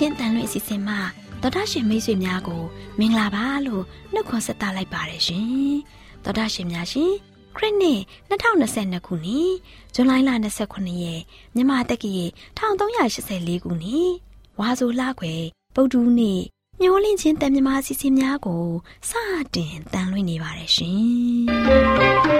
AWR ညှို့လင့်ချင်းတန်လွင့်အစီအစဉ်မှာတော်တာရှင်မိတ်ဆွေများကိုမင်္ဂလာပါလို့နှုတ်ခွန်းဆက်သလိုက်ပါတယ်ရှင်တော်တာရှင်များရှင်ခရစ်နှစ်2022ခုနှစ်ဇွန်လ29ရက်မြန်မာတက္ကီ1384ခုနှစ်ဝါဆိုလခွေပုတ်တူးနေ့ညှို့လင့်ချင်းတန်မြမာအစီအစဉ်များကိုစတင်တန်လွင့်နေပါတယ်ရှင်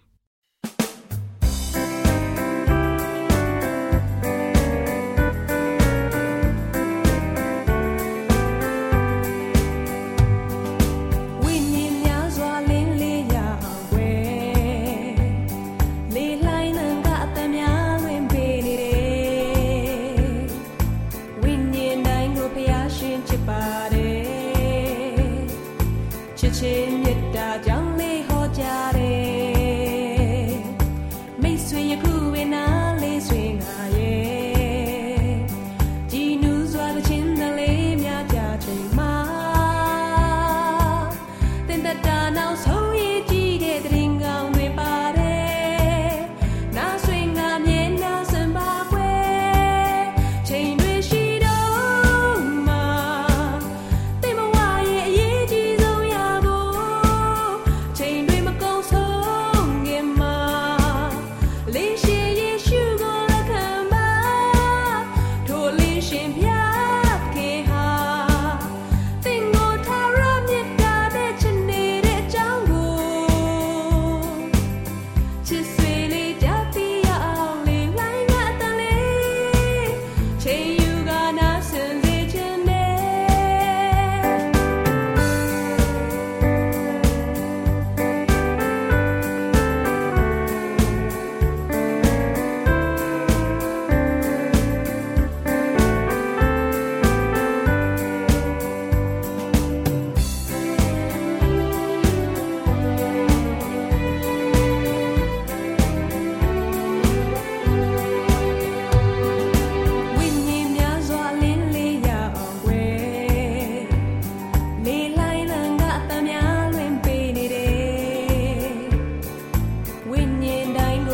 ရှင်မြတ်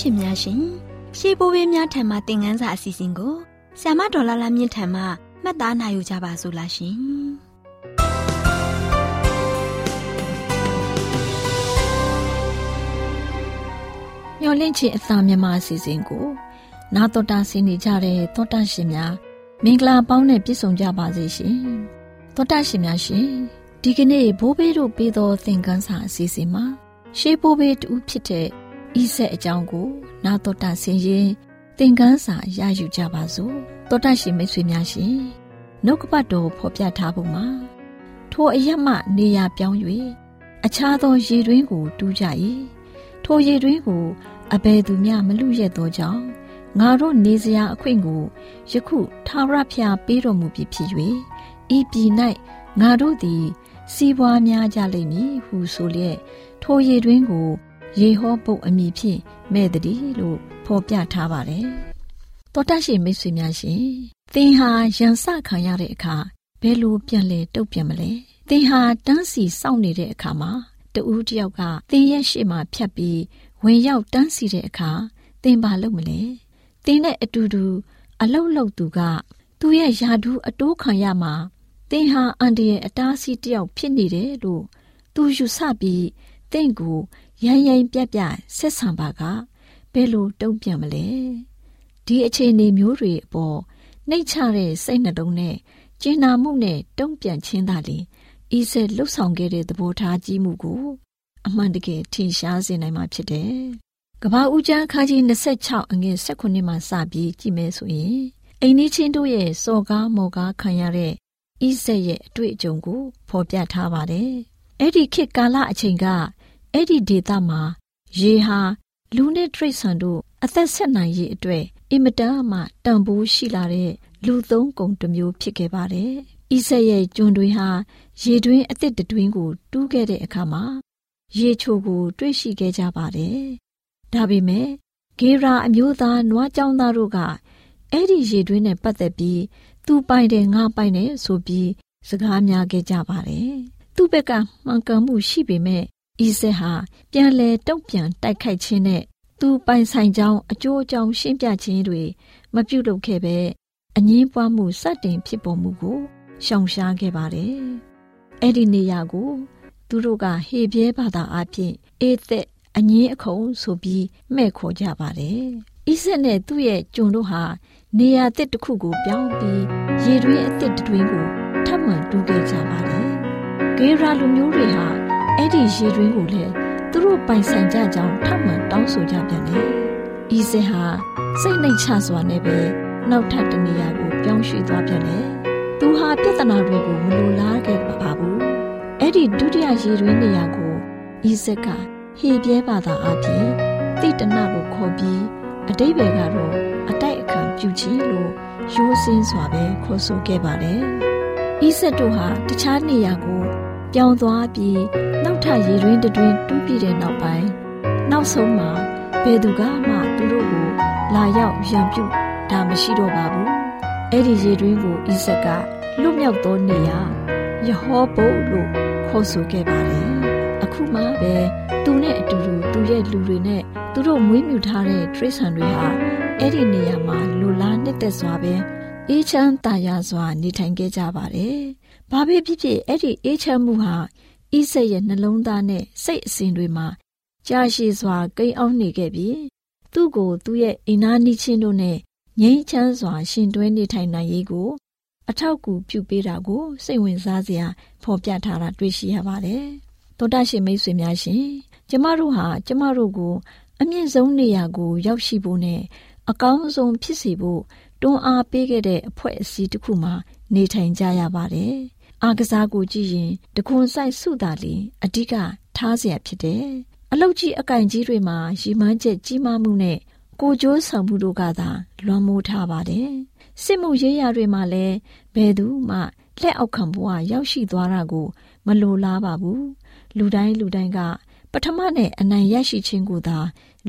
ရှင်များရှင်ရှေးဘိုးဘေးများထံမှသင်ခန်းစာအစီအစဉ်ကိုဆ iam ဒေါ်လာလာမြင့်ထံမှမှတ်သားနိုင်ယူကြပါစို့လားရှင်မျော်လင့်ခြင်းအသာမြန်မာအစီအစဉ်ကို နာတော်တာဆင်နေကြတဲ့တောတာရှင်များမင်္ဂလာပေါင်းနဲ့ပြည့်စုံကြပါစေရှင်တောတာရှင်များရှင်ဒီကနေ့ဘိုးဘေးတို့ပေးသောသင်ခန်းစာအစီအစဉ်မှာရှေးဘိုးဘေးတူဖြစ်တဲ့ ဤဆက်အကြောင်းကို နာတော်တာဆင်ရင်သင်ခန်းစာရယူကြပါစို့တောတာရှင်မိတ်ဆွေများရှင်နှုတ်ကပတ်တော်ဖော်ပြထားပုံမှာထိုအရမနေရာပြောင်း၍အခြားသောရေတွင်းကို တူးကြ၏ထိုရေတွင်းကိုအဘယ်သူမျှမလူရက်သောကြောင့်ငါတို့နေစရာအခွင့်ကိုယခုထာဝရဖျားပေးတော်မူပြီဖြစ်၍ဤပြည်၌ငါတို့သည် စီးပွားများကြလိမ့်မည်ဟုဆိုလျက်ထိုရေတွင်းကို ရေဟောပုတ်အမိဖြင့်မဲ့တည်းလို့ဖော်ပြထားပါတယ်။တောတရှိမိတ်ဆွေများရှင်သင်ဟာရန်စခံရတဲ့အခါဘယ်လိုပြန်လဲတုတ်ပြန်မလဲ။သင်ဟာတန်းစီစောင့်နေတဲ့အခါမှာတူးတယောက်ကသင်ရဲ့ရှေ့မှာဖြတ်ပြီးဝင်ရောက်တန်းစီတဲ့အခါသင်ပါလို့မလဲ။သင်နဲ့အတူတူအလုတ်လုတ်သူကသူ့ရဲ့ယာဒူးအတိုးခံရမှာသင်ဟာအန်တရဲ့အတားအဆီးတယောက်ဖြစ်နေတယ်လို့သူယူဆပြီးသင်ကို ရန်ရင်ပြက်ပြက်ဆက်ဆံပါကဘယ်လိုတုံ့ပြန်မလဲဒီအခြေအနေမျိုးတွေအပေါ်နှိတ်ချတဲ့စိတ်နှလုံးနဲ့ကျင်နာမှုနဲ့တုံ့ပြန်ခြင်းသာလျှင်ဤစက်လှုပ်ဆောင်ခဲ့တဲ့သဘောထားကြီးမှုကိုအမှန်တကယ်ထင်ရှားစေနိုင်မှာဖြစ်တယ်။ကဘာဦးကျန်းခါကြီး26အငယ်16မှာစပြီးကြည့်မယ်ဆိုရင်အိမ်နီးချင်းတို့ရဲ့စော်ကားမော်ကားခံရတဲ့ဣဇက်ရဲ့အတွေ့အကြုံကိုဖော်ပြထားပါတယ်။အဲ့ဒီခေတ်ကာလအချိန်က အဲ့ဒီဒေသမှာရေဟာလူနဲ့တရိษံတို့အသက်ဆက်နိုင်ရေးအတွက်အင်မတန်မှတန်ဖိုးရှိလာတဲ့လူသုံးကုန်တစ်မျိုးဖြစ်ခဲ့ပါတယ်။ဣဆက်ရဲ့ကျွန်းတွေဟာရေတွင်းအသစ်တွင်းကိုတူးခဲ့တဲ့အခါမှာရေချိုကိုတွေ့ရှိခဲ့ကြပါတယ်။ဒါပေမဲ့ဂေရာအမျိုးသားနွားကြောင်းသားတို့ကအဲ့ဒီရေတွင်းနဲ့ပတ်သက်ပြီးသူပိုင်တယ်ငါပိုင်တယ်ဆိုပြီးစကားများခဲ့ကြပါတယ်။သူ့ဘက်ကမှန်ကန်မှုရှိပေမဲ့ ဣဆက်ဟာပြန်လဲတုံ့ပြန်တိုက်ခိုက်ခြင်းနဲ့သူပိုင်ဆိုင်ကြောင်းအကျိုးအကြောင်းရှင်းပြခြင်းတွေမပြုလုပ်ခဲ့ပဲအငင်းပွားမှုစတင်ဖြစ်ပေါ်မှုကိုရှောင်ရှားခဲ့ပါတယ်။အဲ့ဒီနေရာကိုသူတို့ကဟေပြဲဘာသာအဖြစ်အေသက်အငင်းအခုံဆိုပြီးမဲ့ခေါ်ကြပါတယ်။ဣဆက်နဲ့သူ့ရဲ့ကျွန်တို့ဟာနေရာတစ်တစ်ခုကိုပြောင်းပြီးရေတွင်းအသစ်တွင်းကိုထပ်မံတူးခဲ့ကြပါတယ်။ဂေရာလူမျိုးတွေဟာ အဲ့ဒီရေတွင်းကိုလည်းသူတို့ပိုင်ဆိုင်ကြကြောင်းထပ်မံတောင်းဆိုကြပြန်တယ်။ဤစင်ဟာစိတ်နှိမ်ချစွာနဲ့ပဲနောက်ထပ်တနေရာကိုပြောင်းရွှေ့သွားပြန်တယ်။သူဟာပြဿနာတွေကိုမလိုလားခဲ့ပါဘူး။အဲ့ဒီဒုတိယရေတွင်းနေရာကိုဤစက်ကဟေပြဲဘာသာအဖြစ်တိတနလို့ခေါ်ပြီးအတိဘယ်ကတော့အတိုက်အခံပြုခြင်းလို့ရိုးစင်းစွာပဲခေါ်ဆိုခဲ့ပါတယ်။ဤဆက်တို့ဟာတခြားနေရာကို ပြောင်းသွားပြီးနောက်ထပ်ရေတွင်းတွင်တူးပြည့်တဲ့နောက်ပိုင်းနောက်ဆုံးမှာဘယ်သူကမှသူတို့ကိုလာရောက်ရံပြုတ်ဒါမရှိတော့ပါဘူးအဲ့ဒီရေတွင်းကိုဣဆက်ကလွတ်မြောက်သောနေရာယဟောဘုလို့ခေါ်ဆိုခဲ့ပါတယ်အခုမှပဲသူနဲ့အတူတူသူရဲ့လူတွေနဲ့သူတို့မွေးမြူထားတဲ့တရိษံတွေဟာအဲ့ဒီနေရာမှာလူလားနှစ်သက်စွာပဲ အေးချမ်းတာယာစွာ နေထိုင်ခဲ့ကြပါတယ်။ဘာပဲဖြစ်ဖြစ်အဲ့ဒီအေးချမ်းမှုဟာဣဆက်ရဲ့နှလုံးသားနဲ့စိတ်အစဉ်တွေမှာကြာရှည်စွာကိန်းအောင်နေခဲ့ပြီးသူ့ကိုသူ့ရဲ့အိနာနီချင်းတို့နဲ့ငြိမ်းချမ်းစွာ ရှင်တွဲနေထိုင်နိုင်ရေးကို အထောက်အကူပြုပေးတာကို စိတ်ဝင်စားစရာဖော်ပြထားတာတွေ့ရှိရပါတယ်။သောတာရှင်မိတ်ဆွေများရှင်ကျမတို့ဟာကျမတို့ကို အမြင့်ဆုံးနေရာကို ရောက်ရှိဖို့နဲ့အကောင်းဆုံးဖြစ်စေဖို့ တွန်းအားပေးခဲ့တဲ့အဖွဲ့အစည်းတစ်ခုမှာနေထိုင်ကြရပါတယ်။အားကစားကိုကြည့်ရင်တခွန်ဆိုင်စုတာလီအဓိကထားเสียဖြစ်တယ်။အလုတ်ကြီးအကင်ကြီးတွေမှာရီမန်းချက်ကြီးမားမှုနဲ့ကိုကြိုးဆောင်မှုတို့ကသာ လွန်မိုးထားပါတယ်။စစ်မှုရေးရာတွေမှာလည်းဘယ်သူမှလက်အောက်ခံဘဝရောက်ရှိသွားတာကို မလိုလားပါဘူး။လူတိုင်းလူတိုင်းက ပထမနဲ့အနိုင်ရရှိခြင်းကိုသာ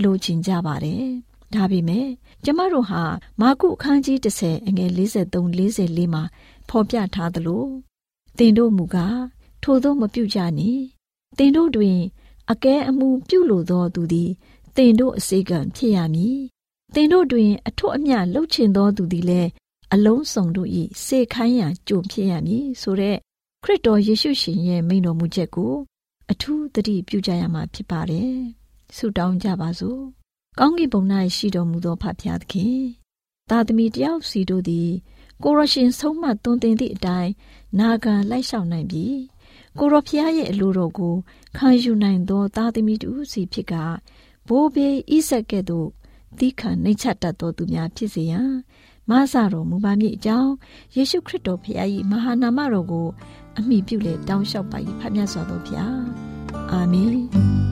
လိုချင်ကြပါတယ်။ ဒါပေမဲ့ကျမတို့ဟာမာကုအခန်းကြီး30အငယ်43 44မှာဖော်ပြထားသလိုတင်တို့မူကားထို့သောမပြုကြနှင့်တင်တို့တွင်အကဲအမှုပြုလိုသောသူသည်သင်တို့အစေကံဖြစ်ရမည်သင်တို့တွင်အထွတ်အမြတ်လှုပ်ချင်သောသူသည်လည်းအလုံးစုံတို့၏စေခိုင်းရန်ကြုံဖြစ်ရမည်ဆိုတဲ့ခရစ်တော်ယေရှုရှင်ရဲ့မိန့်တော်မူချက်ကို အထူးသတိပြုကြရမှာဖြစ်ပါတယ်ဆုတောင်းကြပါစို့ ကောင်းကင်ဘုံ၌ရှိတော်မူသောဖဖျားသခင်သာသမီတယောက်စီတို့သည်ကိုရရှင်ဆုံးမသွန်သင်သည့်အတိုင်းနာခံလိုက်လျှောက်နိုင်ပြီကိုရဖျားရဲ့အလိုတော်ကိုခံယူနိုင်သောသားသမီးတူစီဖြစ်ကဘိုးဘေးဣဆက်ကဲ့သို့သီးခံနှိမ့်ချတတ်သောသူများဖြစ်စေရန်မဆတော်မူပါမည်အကြောင်းယေရှုခရစ်တော်ဖခင်၏မဟာနာမတော်ကို အမိပြုလေတောင်းလျှောက်ပါ၏ဖခင်ဆောတော်ဖျားအာမင်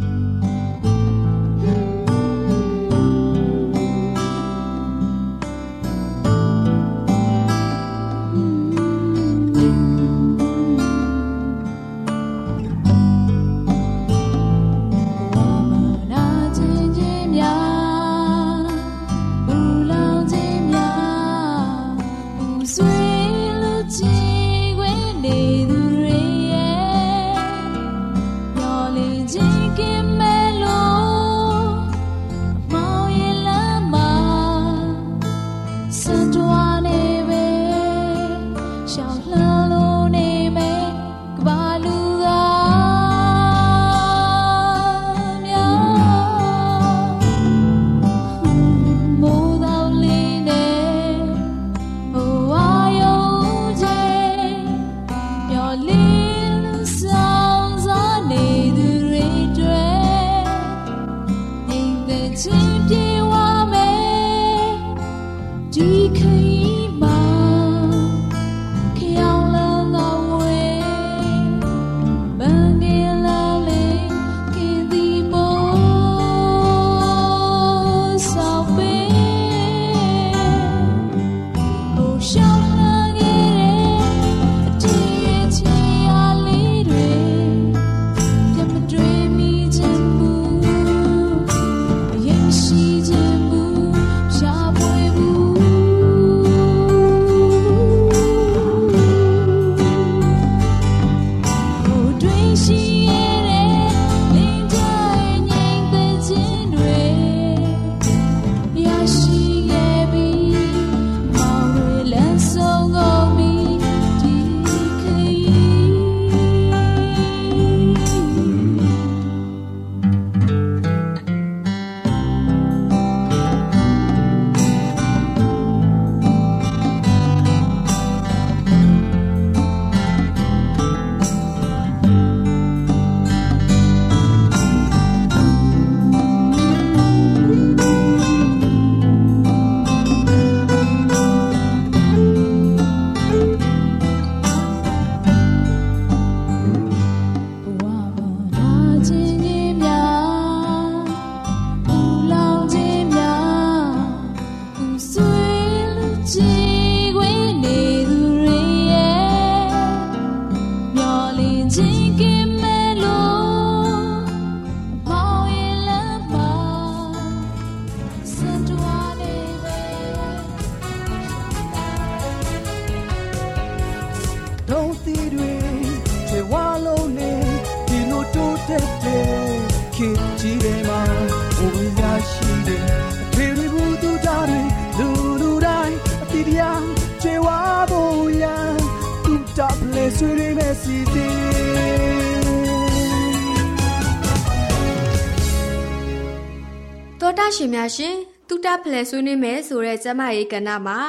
ရှင်များရှင်တူတာဖလဲဆွေးနွေးမယ်ဆိုတဲ့ကျမရေးကဏ္ဍမှာ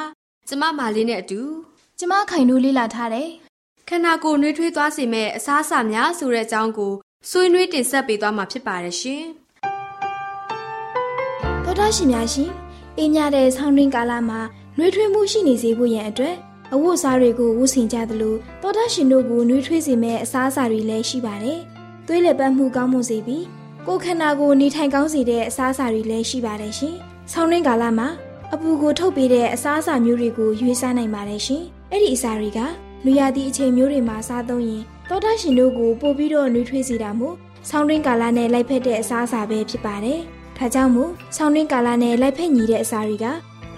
ကျမမာလေးနဲ့အတူကျမခိုင်တို့လေ့လာထားတယ်ခန္ဓာကိုယ်နှွေးထွေးသွားစေမဲ့အစားအစာများဆိုတဲ့အကြောင်းကိုဆွေးနွေးတင်ဆက်ပေးသွားမှာဖြစ်ပါတယ်ရှင်တောတာရှင်များရှင်အင်းညတဲ့ဆောင်းတွင်းကာလမှာနှွေးထွေးမှုရှိနေစေဖို့ရန်အတွက်အဝတ်အစားတွေကိုဝတ်ဆင်ကြသလိုတောတာရှင်တို့ကိုနှွေးထွေးစေမဲ့အစားအစာတွေလည်းရှိပါတယ်။သွေးလက်ပတ်မှုကောင်းမွန်စေပြီး ကိုယ်ခန္ဓာကိုနေထိုင်ကောင်းစေတဲ့အစားအစာတွေလည်းရှိပါတယ်ရှင်။ဆောင်းရင်းကာလမှာအပူကိုထုတ်ပေးတဲ့အစားအစာမျိုးတွေကိုရွေးစားနိုင်ပါတယ်ရှင်။အဲ့ဒီအစာတွေကလူရသည့်အချိန်မျိုးတွေမှာစားသုံးရင်တောတာရှင်တို့ကိုပို့ပြီးတော့နှွေးထွေးစေတာမို့ဆောင်းရင်းကာလနဲ့လိုက်ဖက်တဲ့အစားအစာပဲဖြစ်ပါတယ်။ဒါကြောင့်မို့ဆောင်းရင်းကာလနဲ့လိုက်ဖက်ညီတဲ့အစာတွေက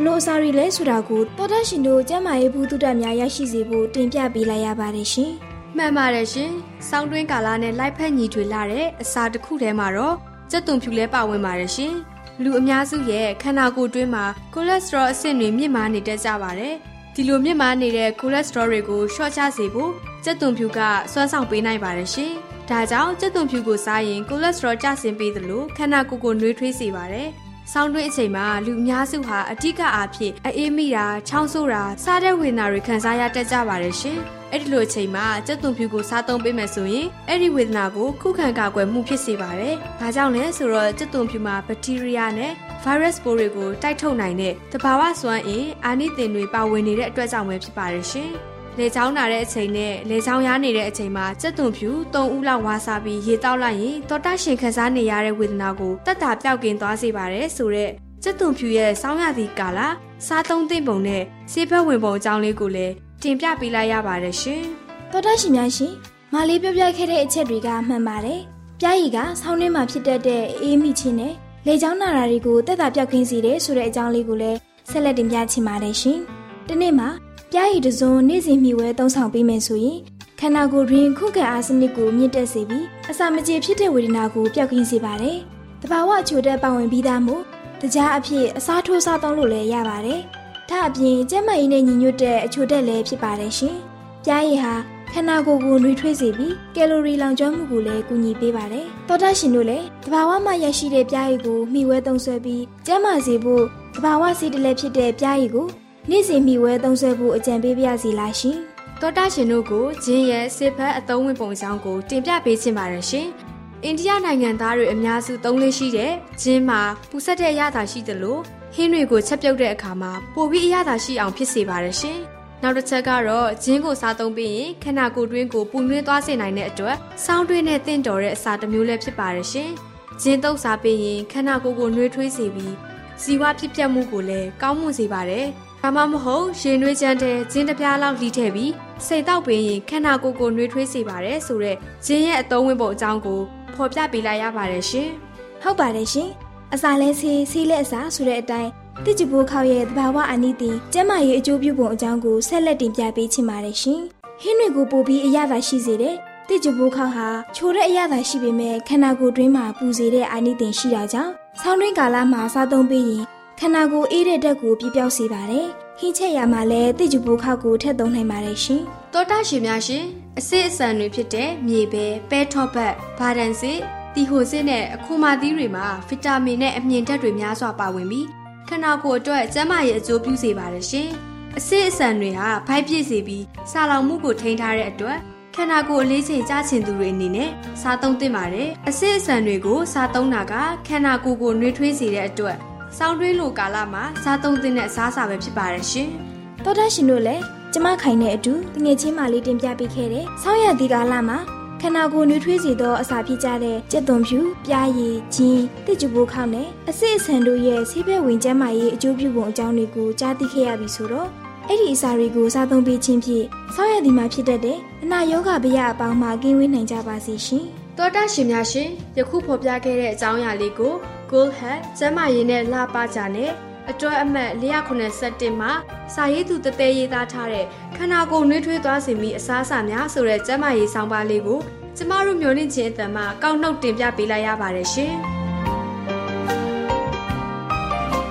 လို့အစာတွေလဲဆိုတာကိုတော်တရှင်တို့ကျမ်းမာရေးဘူးတုဒ္ဒများရရှိစေဖို့တင်ပြပေးလိုက်ရပါတယ်ရှင်။ မှန်ပါတယ်ရှင်။စောင်းတွင်းကာလနဲ့လိုက်ဖက်ညီထွေလာတဲ့အစာတစ်ခုထဲမှာတော့ကြက်သွန်ဖြူလဲပါဝင်ပါတယ်ရှင်။လူအများစုရဲ့ခန္ဓာကိုယ်တွင်းမှာကိုလက်စထရောအဆင့်တွေမြင့်မားနေတတ်ကြပါတယ်။ဒီလိုမြင့်မားနေတဲ့ကိုလက်စထရောတွေကိုလျှော့ချစေဖို့ကြက်သွန်ဖြူကစွမ်းဆောင်ပေးနိုင်ပါတယ်ရှင်။ဒါကြောင့်ကြက်သွန်ဖြူကိုစားရင်ကိုလက်စထရောကျဆင်းပေးသလိုခန္ဓာကိုယ်ကိုနှွေးထွေးစေပါတယ်။ဆောင်းတွင်းအချိန်မှာလူအများစုဟာအထက်ကအားဖြင့်အေးမိတာချောင်းဆိုးတာစားတဲ့ဝေဒနာတွေခံစားရတတ်ကြပါတယ်ရှင်။ အဲ့ဒီလိုအချိန်မှာကြက်သွန်ဖြူကိုစားသုံးပေးမယ်ဆိုရင်အဲ့ဒီဝေဒနာကိုခုခံကာကွယ်မှုဖြစ်စေပါတယ်။ဒါကြောင့်လဲဆိုတော့ကြက်သွန်ဖြူမှာဘက်တီးရီးယားနဲ့ virus ပိုးတွေကိုတိုက်ထုတ်နိုင်တဲ့တဘာဝစွမ်းအင်အာနိသင်တွေပါဝင်နေတဲ့အတွက်ကြောင့်ပဲဖြစ်ပါတယ်ရှင်။လေချောင်းနာတဲ့အချိန်နဲ့လေချောင်းရားနေတဲ့အချိန်မှာစက်သွန်ဖြူ၃ဦးလောက်ဝါစားပြီးရေတောက်လိုက်ရင်တော်တရှင်ခံစားနေရတဲ့ဝေဒနာကိုတက်တာပြောက်ကင်သွားစေပါတယ်ဆိုတော့စက်သွန်ဖြူရဲ့စောင်းရသည့်ကာလစားသုံးသင့်ပုံနဲ့ဆေးဘက်ဝင်ပုံအကြောင်းလေးကိုလည်း တင်ပြပေးလိုက်ရပါတယ်ရှင်။တော်တရှင်များရှင်မလေးပြောပြခဲ့တဲ့အချက်တွေကမှန်ပါတယ်။ပြားရည်ကဆောင်းနှင်းမှာဖြစ်တတ်တဲ့အေးမိချင်းနဲ့လေချောင်းနာတာတွေကိုတက်တာပြောက်ကင်းစေတယ်ဆိုတဲ့အကြောင်းလေးကိုလည်းဆက်လက်တင်ပြချင်ပါတယ်ရှင်။ဒီနေ့မှာပြားရည်တစုံနေ့စဉ်မြှဝဲသုံးဆောင်ပေးမယ်ဆိုရင်ခန္ဓာကိုယ်တွင်ခုခံအားစနစ်ကိုမြင့်တက်စေပြီးအစာမကြေဖြစ်တဲ့ဝေဒနာကိုပျောက်ကင်းစေပါတယ်။တဘာဝအချိုတက်ပါဝင်ပြီးသားမို့တကြားအဖြစ်အစားထိုးစားသုံးလို့လည်းရပါတယ်။ ဒါအပြင်ကျန်းမာရေးနဲ့ညီညွတ်တဲ့အချိုတက်လည်းဖြစ်ပါတယ်ရှင်။ပြားရည်ဟာခန္ဓာကိုယ်ကိုနှွေးထွေးစေပြီးကယ်လိုရီလောင်ကျွမ်းမှုကိုလည်းကူညီပေးပါတယ်။သောတာရှင်တို့လည်းတဘာဝမှာရရှိတဲ့ပြားရည်ကိုမျှဝဲသုံးဆွဲပြီးကျန်းမာစေဖို့တဘာဝစီးတလဲဖြစ်တဲ့ပြားရည်ကိုနေ့စဉ်မိဝဲသုံးဆွဲဖို့အကြံပေးပါရစီလားရှင်။တောတာရှင်တို့ကိုဂျင်းရဲ့စစ်ဖက်အသုံးဝင်ပုံစံကိုတင်ပြပေးချင်ပါတယ်ရှင်။အိန္ဒိယနိုင်ငံသားတွေအများစုသုံးလေးရှိတဲ့ဂျင်းမှာပူဆက်တဲ့အရသာရှိသလို ဟင်းတွေကိုချက်ပြုတ်တဲ့အခါမှာပိုပြီးအရသာရှိအောင်ဖြစ်စေပါတယ်ရှင်။နောက်တစ်ချက်ကတော့ဂျင်းကိုစားသုံးပြီးရင်ခန္ဓာကိုယ်တွင်းကိုပူနွေးသွားစေနိုင်တဲ့အတွက်စောင်းတွင်းနဲ့တင့်တော်တဲ့အစာတစ်မျိုးလည်းဖြစ်ပါတယ်ရှင်။ဂျင်းတုပ်စားပြီးရင်ခန္ဓာကိုယ်ကိုနှွေးထွေးစေပြီးဇီဝဖြစ်ပျက်မှုကိုလည်းကောင်းမွန်စေပါတယ်။ဒါမှမဟုတ်ရင်နွေးချမ်းတဲ့ဂျင်းတစ်ပြားလောက်လှီးထည့်ပြီးစိတ်တောက်ပင်ရင်ခန္ဓာကိုယ်ကိုနှွေးထွေးစေပါတယ်ဆိုတော့ဂျင်းရဲ့အသုံးဝင်ပုံအကြောင်းကိုဖော်ပြပေးလိုက်ရပါတယ်ရှင်။ဟုတ်ပါတယ်ရှင်။ အစာလဲဆေးဆေးလက်အစာဆိုတဲ့အတိုင်းတိကျပိုးခေါရဲ့တဘာဝအနိတိကျမ်းမာရေးအကျိုးပြုပုံအကြောင်းကိုဆက်လက်တင်ပြပေးချင်ပါတယ်ရှင်။ဟင်းတွေကိုပို့ပြီးအရသာရှိစေတဲ့တိကျပိုးခေါဟာချိုတဲ့အရသာရှိပေမဲ့ခန္ဓာကိုယ်တွင်းမှာပူစေတဲ့အာနိသင်ရှိတာကြောင့်ဆောင်းတွင်းကာလမှာစားသုံးပြီးရင်ခန္ဓာကိုယ်အေးတဲ့ဓာတ်ကိုပြပြောက်စေပါတယ်။ဟင်းချက်ရမှာလည်းတိကျပူခောက်ကိုထည့်သုံးနိုင်ပါတယ်ရှင်။တောတာရှင်များရှင်အစစ်အဆန်တွေဖြစ်တဲ့မြေပဲပဲထော့ဘတ်ဗာဒန်စစ် တီဟိုစစ်နဲ့အခိုမာသီးတွေမှာဗီတာမင်နဲ့အမြင့်ဓာတ်တွေများစွာပါဝင်ပြီးခန္ဓာကိုယ်အတွက်ကျန်းမာရေးအကျိုးပြုစေပါတယ်ရှင်။အစစ်အဆန်တွေဟာဖိုက်ပြည့်စေပြီးစာလောင်မှုကိုထိန်းထားတဲ့အတွက်ခန္ဓာကိုယ်အလေးချိန်ကြားချင်သူတွေအနေနဲ့စားသုံးသင့်ပါတယ်။အစစ်အဆန်တွေကိုစားသုံးတာကခန္ဓာကိုယ်ကိုနှွေးထွေးစေတဲ့အတွက်စောင်းတွင်းလိုကာလမှာစားသုံးသင့်တဲ့အစားအစာပဲဖြစ်ပါတယ်ရှင်။သောတာရှင်တို့လည်းကျမခိုင်တဲ့အတူတငယ်ချင်းမလေးတင်ပြပေးခဲ့တဲ့ဆောင်းရသီကာလမှာ ခန္ဓာကိုယ်နှွေးထွေးစေသောအစာဖြစ်ကြတဲ့ကြက်သွန်ဖြူ၊ပြားရည်၊ဂျင်း၊တစ်ကြပိုးခေါင်းနဲ့အစစ်အဆန်တို့ရဲ့ဆေးဘက်ဝင်ကျန်းမာရေးအကျိုးပြုပုံအကြောင်းတွေကိုကြားသိခဲ့ရပြီဆိုတော့အဲ့ဒီအစာတွေကိုစားသုံးပေးခြင်းဖြင့်ဆောင်းရသည်မှာဖြစ်တတ်တဲ့အနာရောဂါဗျာအပေါင်းမှာကင်းဝေးနိုင်ကြပါစေရှင်။တောတာရှင်များရှင်ယခုဖော်ပြခဲ့တဲ့အကြောင်းအရာလေးကို Goal Hat ကျမ်းမာရေးနဲ့လှပကြနဲ့ အတွဲအမှတ်481မှာစာရေးသူတသေးရေးသားထားတဲ့ခန္ဓာကိုယ်နှွေးထွေးသွားစေမိအစားအစာများဆိုတဲ့ကျမ်းမာရေးဆောင်ပါလေးကိုကျမတို့မျိုးလင့်ခြင်းအတန်မှကောက်နှုတ်တင်ပြပေးလိုက်ရပါတယ်ရှင်။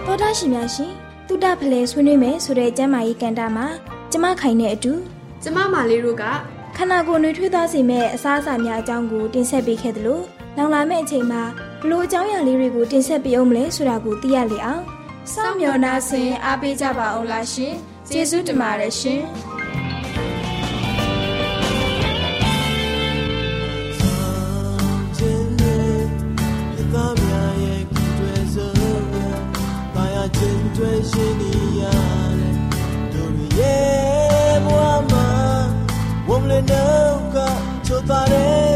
သောတာရှင်များရှင်တုဒ္ဒဖလဲဆွေးနွေးမယ်ဆိုတဲ့ကျမ်းမာရေးကဏ္ဍမှာကျမခိုင်တဲ့အတူကျမမာလေးတို့ကခန္ဓာကိုယ်နှွေးထွေးသွားစေမဲ့အစားအစာများအကြောင်းကိုတင်ဆက်ပေးခဲ့သလိုနောက်လာမယ့်အချိန်မှာဘလို့အကြောင်းအရာလေးတွေကိုတင်ဆက်ပေးအောင်မလဲဆိုတာကိုသိရလေအောင် စောင့်မျှော်နှားဆင်အားပေးကြပါအောင်လားရှင်ကျေးဇူးတင်ပါတယ်ရှင်တွေ့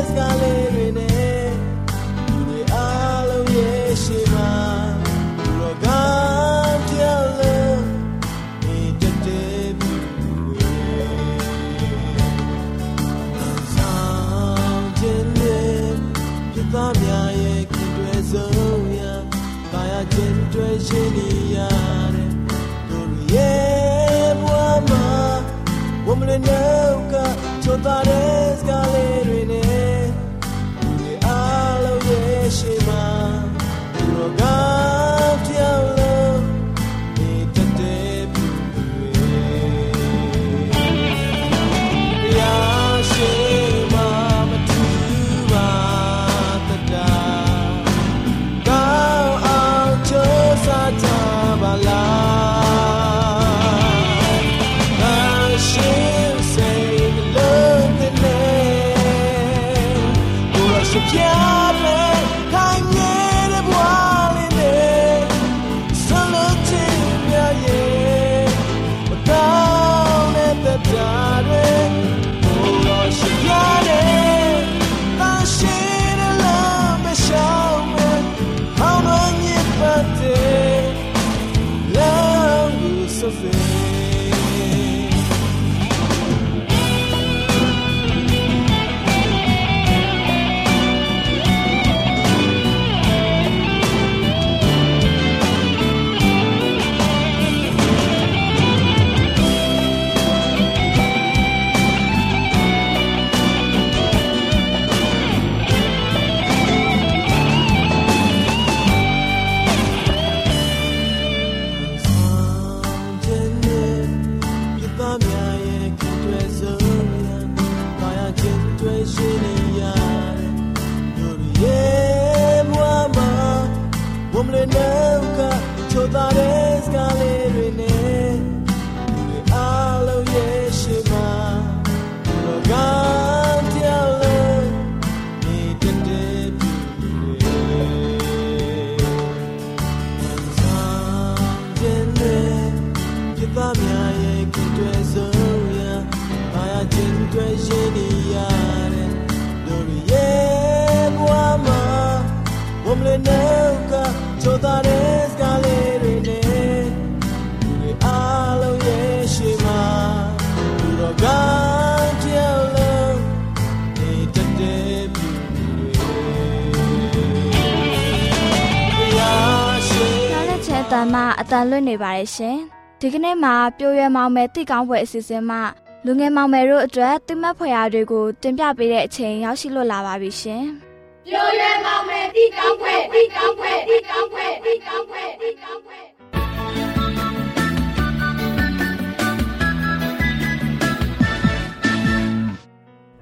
တန်မှအတန်လွတ်နေပါတယ်ရှင်။ဒီကနေ့မှာပြိုရွယ်မောင်မယ်တိကောင်းပွဲအစီအစဉ်မှာလူငယ်မောင်မယ်တို့အတွက်တိမတ်ဖွယ်ရာတွေကိုတင်ပြပေးတဲ့အချိန်ရောက်ရှိလို့လာပါပြီရှင်။ပြိုရွယ်မောင်မယ်တိကောင်းပွဲတိကောင်းပွဲတိကောင်းပွဲတိကောင်းပွဲတိကောင်းပွဲ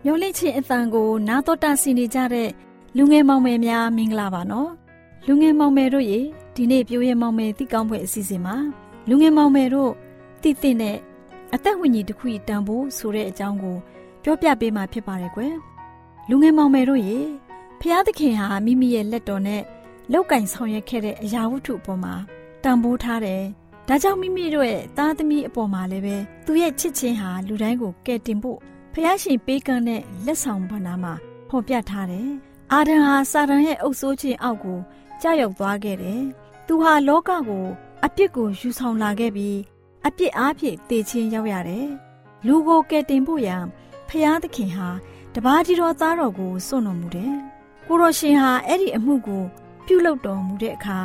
မျိုးလင့်ချင်းအတန်ကို နာတော်တာဆင်နေကြတဲ့လူငယ်မောင်မယ်များမင်္ဂလာပါနော်လူငယ်မောင်မယ်တို့ရေ ဒီနေ့ပြိုးရဲမောင်မယ်တိကောင်းပွဲအစီအစဉ်မှာလူငယ်မောင်မယ်တို့တည်တည်နဲ့အသက်ဝိညာဉ်တစ်ခုတန်ဖို့ဆိုတဲ့အကြောင်းကိုပြောပြပေးမှာဖြစ်ပါတယ်ကွယ်လူငယ်မောင်မယ်တို့ရေဖျားသခင်ဟာမိမိရဲ့လက်တော်နဲ့လောက်ကင်ဆောင်ရွက်ခဲ့တဲ့အရာဝတ္ထုအပေါ်မှာတန်ဖိုးထားတယ်ဒါကြောင့်မိမိတို့ရဲ့သားသမီးအပေါ်မှာလည်းပဲသူရဲ့ချစ်ချင်းဟာလူတိုင်းကိုကယ်တင်ဖို့ဖျားရှင်ပေးကမ်းတဲ့လက်ဆောင်ဘာနာမှာဖော်ပြထားတယ်အာဒံဟာစာတန်ရဲ့အုပ်စိုးခြင်းအောက်ကိုကြောက်ရွံ့သွားခဲ့တယ် သူဟာလောကကိုအပြစ်ကိုယူဆောင်လာခဲ့ပြီးအပြစ်အားဖြင့်တည်ခြင်းရောက်ရတယ်။လူကိုကယ်တင်ဖို့ရန်ဖျားသခင်ဟာတပါးကြီးတော်သားတော်ကိုစွန့်တော်မူတယ်။ကိုရောရှင်ဟာအဲ့ဒီအမှုကို ပြုလုပ်တော်မူတဲ့အခါ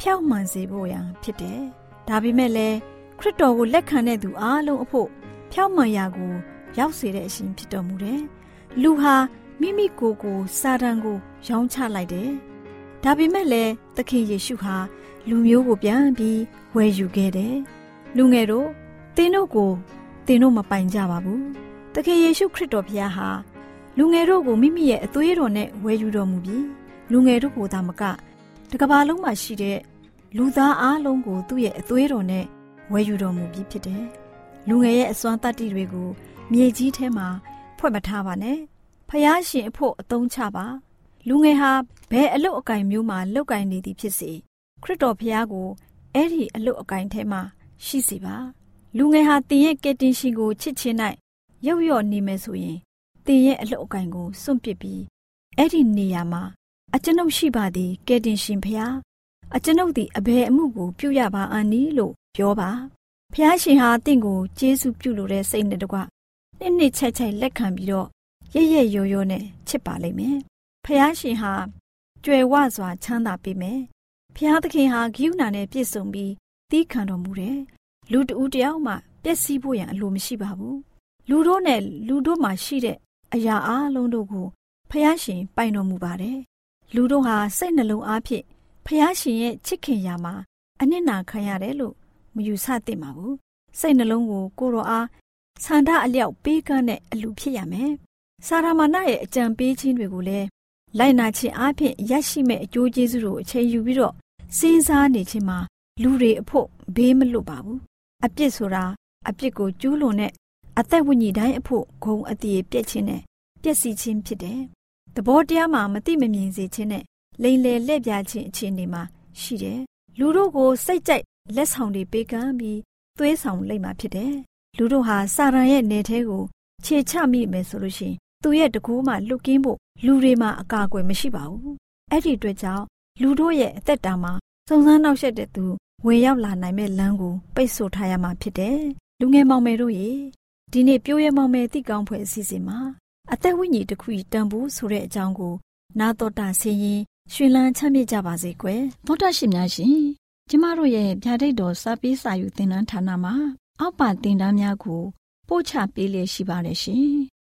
ဖြောက်မှန်စေဖို့ရန်ဖြစ်တယ်။ဒါပေမဲ့လည်းခရစ်တော်ကိုလက်ခံတဲ့သူအလုံးအဖို့ဖြောက်မှန်ရာကို ရောက်စေတဲ့အရှင်ဖြစ်တော်မူတယ်။လူဟာမိမိကိုယ်ကိုစာတန်ကို ရောင်းချလိုက်တယ်။ ဒါပေမဲ့လည်းသခင်ယေရှုဟာလူမျိုးကိုပြန်ပြီးဝယ်ယူခဲ့တယ်။လူငယ်တို့သင်တို့ကိုသင်တို့မပိုင်ကြပါဘူး။တခင်ယေရှုခရစ်တော်ဘုရားဟာလူငယ်တို့ကိုမိမိရဲ့အသွေးတော်နဲ့ဝယ်ယူတော်မူပြီးလူငယ်တို့ကိုသာမကတကဘာလုံးမှာရှိတဲ့လူသားအလုံးကိုသူ့ရဲ့အသွေးတော်နဲ့ဝယ်ယူတော်မူပြီးဖြစ်တယ်။လူငယ်ရဲ့အစွမ်းတတ္တိတွေကိုမြေကြီးထဲမှာဖွက်မထားပါနဲ့။ဖယားရှင်အဖို့အသုံးချပါ။ လူငယ်ဟာဘယ်အလုတ်အကင်မျိုးမှာလုတ်ကင်နေသည်ဖြစ်စေခရစ်တော်ဖျားကိုအဲ့ဒီအလုတ်အကိုင်းထဲမှာရှိစီပါလူငယ်ဟာတင်ရဲ့ကယ်တင်ရှင်ကိုချစ်ချင်း၌ရုပ်ရော့နေမယ်ဆိုရင်တင်ရဲ့အလုတ်အကိုင်းကိုစွန့်ပစ်ပြီးအဲ့ဒီနေရာမှာအကျွန်ုပ်ရှိပါသည်ကယ်တင်ရှင်ဖျားအကျွန်ုပ်သည်အဘယ်အမှုကိုပြုရပါအန်နီလို့ပြောပါဖျားရှင်ဟာတင့်ကိုကျေးဇူးပြုလိုတဲ့စိတ်နဲ့တကွနှစ်နှစ်ချိုက်ချိုက်လက်ခံပြီးတော့ရရဲ့ရိုးရိုးနဲ့ချစ်ပါလိမ့်မယ် ဖျားရှင်ဟာကြွယ်ဝစွာချမ်းသာပေးမယ်ဖျားသခင်ဟာဂိယူနာနဲ့ပြည့်စုံပြီးတီးခံတော်မူတယ်။လူတဦးတယောက်မှပျက်စီးဖို့ရန်အလိုမရှိပါဘူး။လူတို့နဲ့လူတို့မှာရှိတဲ့အရာအလုံးတို့ကိုဖျားရှင်ပိုင်တော်မူပါတယ်။လူတို့ဟာစိတ်နှလုံးအားဖြင့်ဖျားရှင်ရဲ့ချစ်ခင်ရာမှာအနစ်နာခံရတယ်လို့မယူဆသင့်ပါဘူး။စိတ်နှလုံးကိုကိုရောအားဆန္ဒအလျောက်ပေးကမ်းတဲ့အလူဖြစ်ရမယ်။စာရမဏရဲ့အကြံပေးခြင်းတွေကိုလည်း လိုက်နာခြင်းအပြင်ရရှိမဲ့အကျိုးကျေးဇူးတို့အချိန်ယူပြီးတော့စဉ်းစားနေခြင်းမှာလူတွေအဖို့ဘေးမလွတ်ပါဘူးအပြစ်ဆိုတာအပြစ်ကိုကျူးလွန်တဲ့အသက်ဝိညာဉ်တိုင်းအဖို့ဂုံအတည်ပြည့်ခြင်းနဲ့ပျက်စီးခြင်းဖြစ်တယ်သဘောတရားမှာမတိမမြင်စေခြင်းနဲ့လိန်လေလက်ပြခြင်းအခြေအနေမှာရှိတယ်။လူတို့ကိုစိတ်ကြိုက်လက်ဆောင်တွေပေးကမ်းပြီးသွေးဆောင်လိုက်မှဖြစ်တယ်။လူတို့ဟာစာရန်ရဲ့နေထဲကိုခြေချမိမယ်ဆိုလို့ရှိရင် သူ့ရဲ့တကူးမှလွတ်ကင်းဖို့လူတွေမှာအကာအကွယ်မရှိပါဘူး။အဲ့ဒီအတွက်ကြောင့်လူတို့ရဲ့အသက်တာမှာစုံစမ်းနှောက်ယှက်တဲ့သူဝင်ရောက်လာနိုင်မဲ့လမ်းကိုပိတ်ဆို့ထားရမှာဖြစ်တယ်။လူငယ်မောင်မယ်တို့ရေဒီနေ့ပြိုးရဲမောင်မယ်တိကောင်းဖွယ်အစီအစဉ်မှာအသက်ဝိညာဉ်တစ်ခုတန်ဖို့ဆိုတဲ့အကြောင်းကို နာတော်တာဆင်းရင်ရှင်လန်းချမ်းမြေ့ကြပါစေကွယ်သောတာရှင်များရှင်ကျမတို့ရဲ့ဗျာဒိတ်တော်စာပေးစာယူသင်တန်းဌာနမှာအောက်ပါသင်တန်းများကိုပို့ချပေးလျက်ရှိပါတယ်ရှင်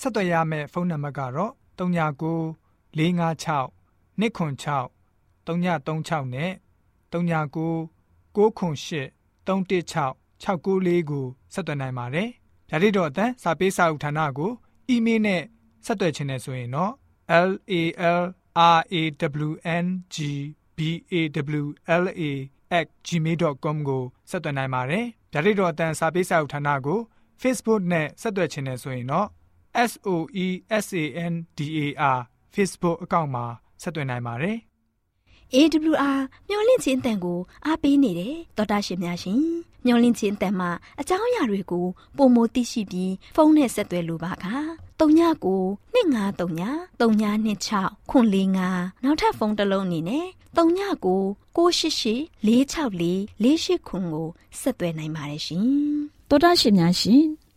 ဆက်သွယ်ရမယ့်ဖုန်းနံပါတ်ကတော့39 656 296 336နဲ့39 98 316 694ကိုဆက်သွင်းနိုင်ပါတယ်။ဓာတိတော်အတန်းစာပေးစာဥထာဏာကိုအီးမေးလ်နဲ့ဆက်သွယ်ခြင်းနဲ့ဆိုရင်တော့ l a l r a w n g b a w l a @gmail.com ကိုဆက်သွင်းနိုင်ပါတယ်။ဓာတိတော်အတန်းစာပေးစာဥထာဏာကို Facebook နဲ့ဆက်သွယ်ခြင်းနဲ့ဆိုရင်တော့ S O E S A N D A R Facebook အကောင့်မှာဆက်သွင်းနိုင်ပါတယ်။ AWR မျော်လင့်ခြင်းအတန်ကိုအားပေးနေတယ်တော်တာရှင်များရှင်မျော်လင့်ခြင်းအတန်မှာအကြောင်းအရာတွေကိုပုံမသိရှိပြီးဖုန်းနဲ့ဆက်သွယ်လိုပါက39 2939 3926ခွန်45နောက်ထပ်ဖုန်းတစ်လုံးအနေနဲ့39 688 464 48ခွန်ကိုဆက်သွယ်နိုင်ပါတယ်ရှင်တော်တာရှင်များရှင်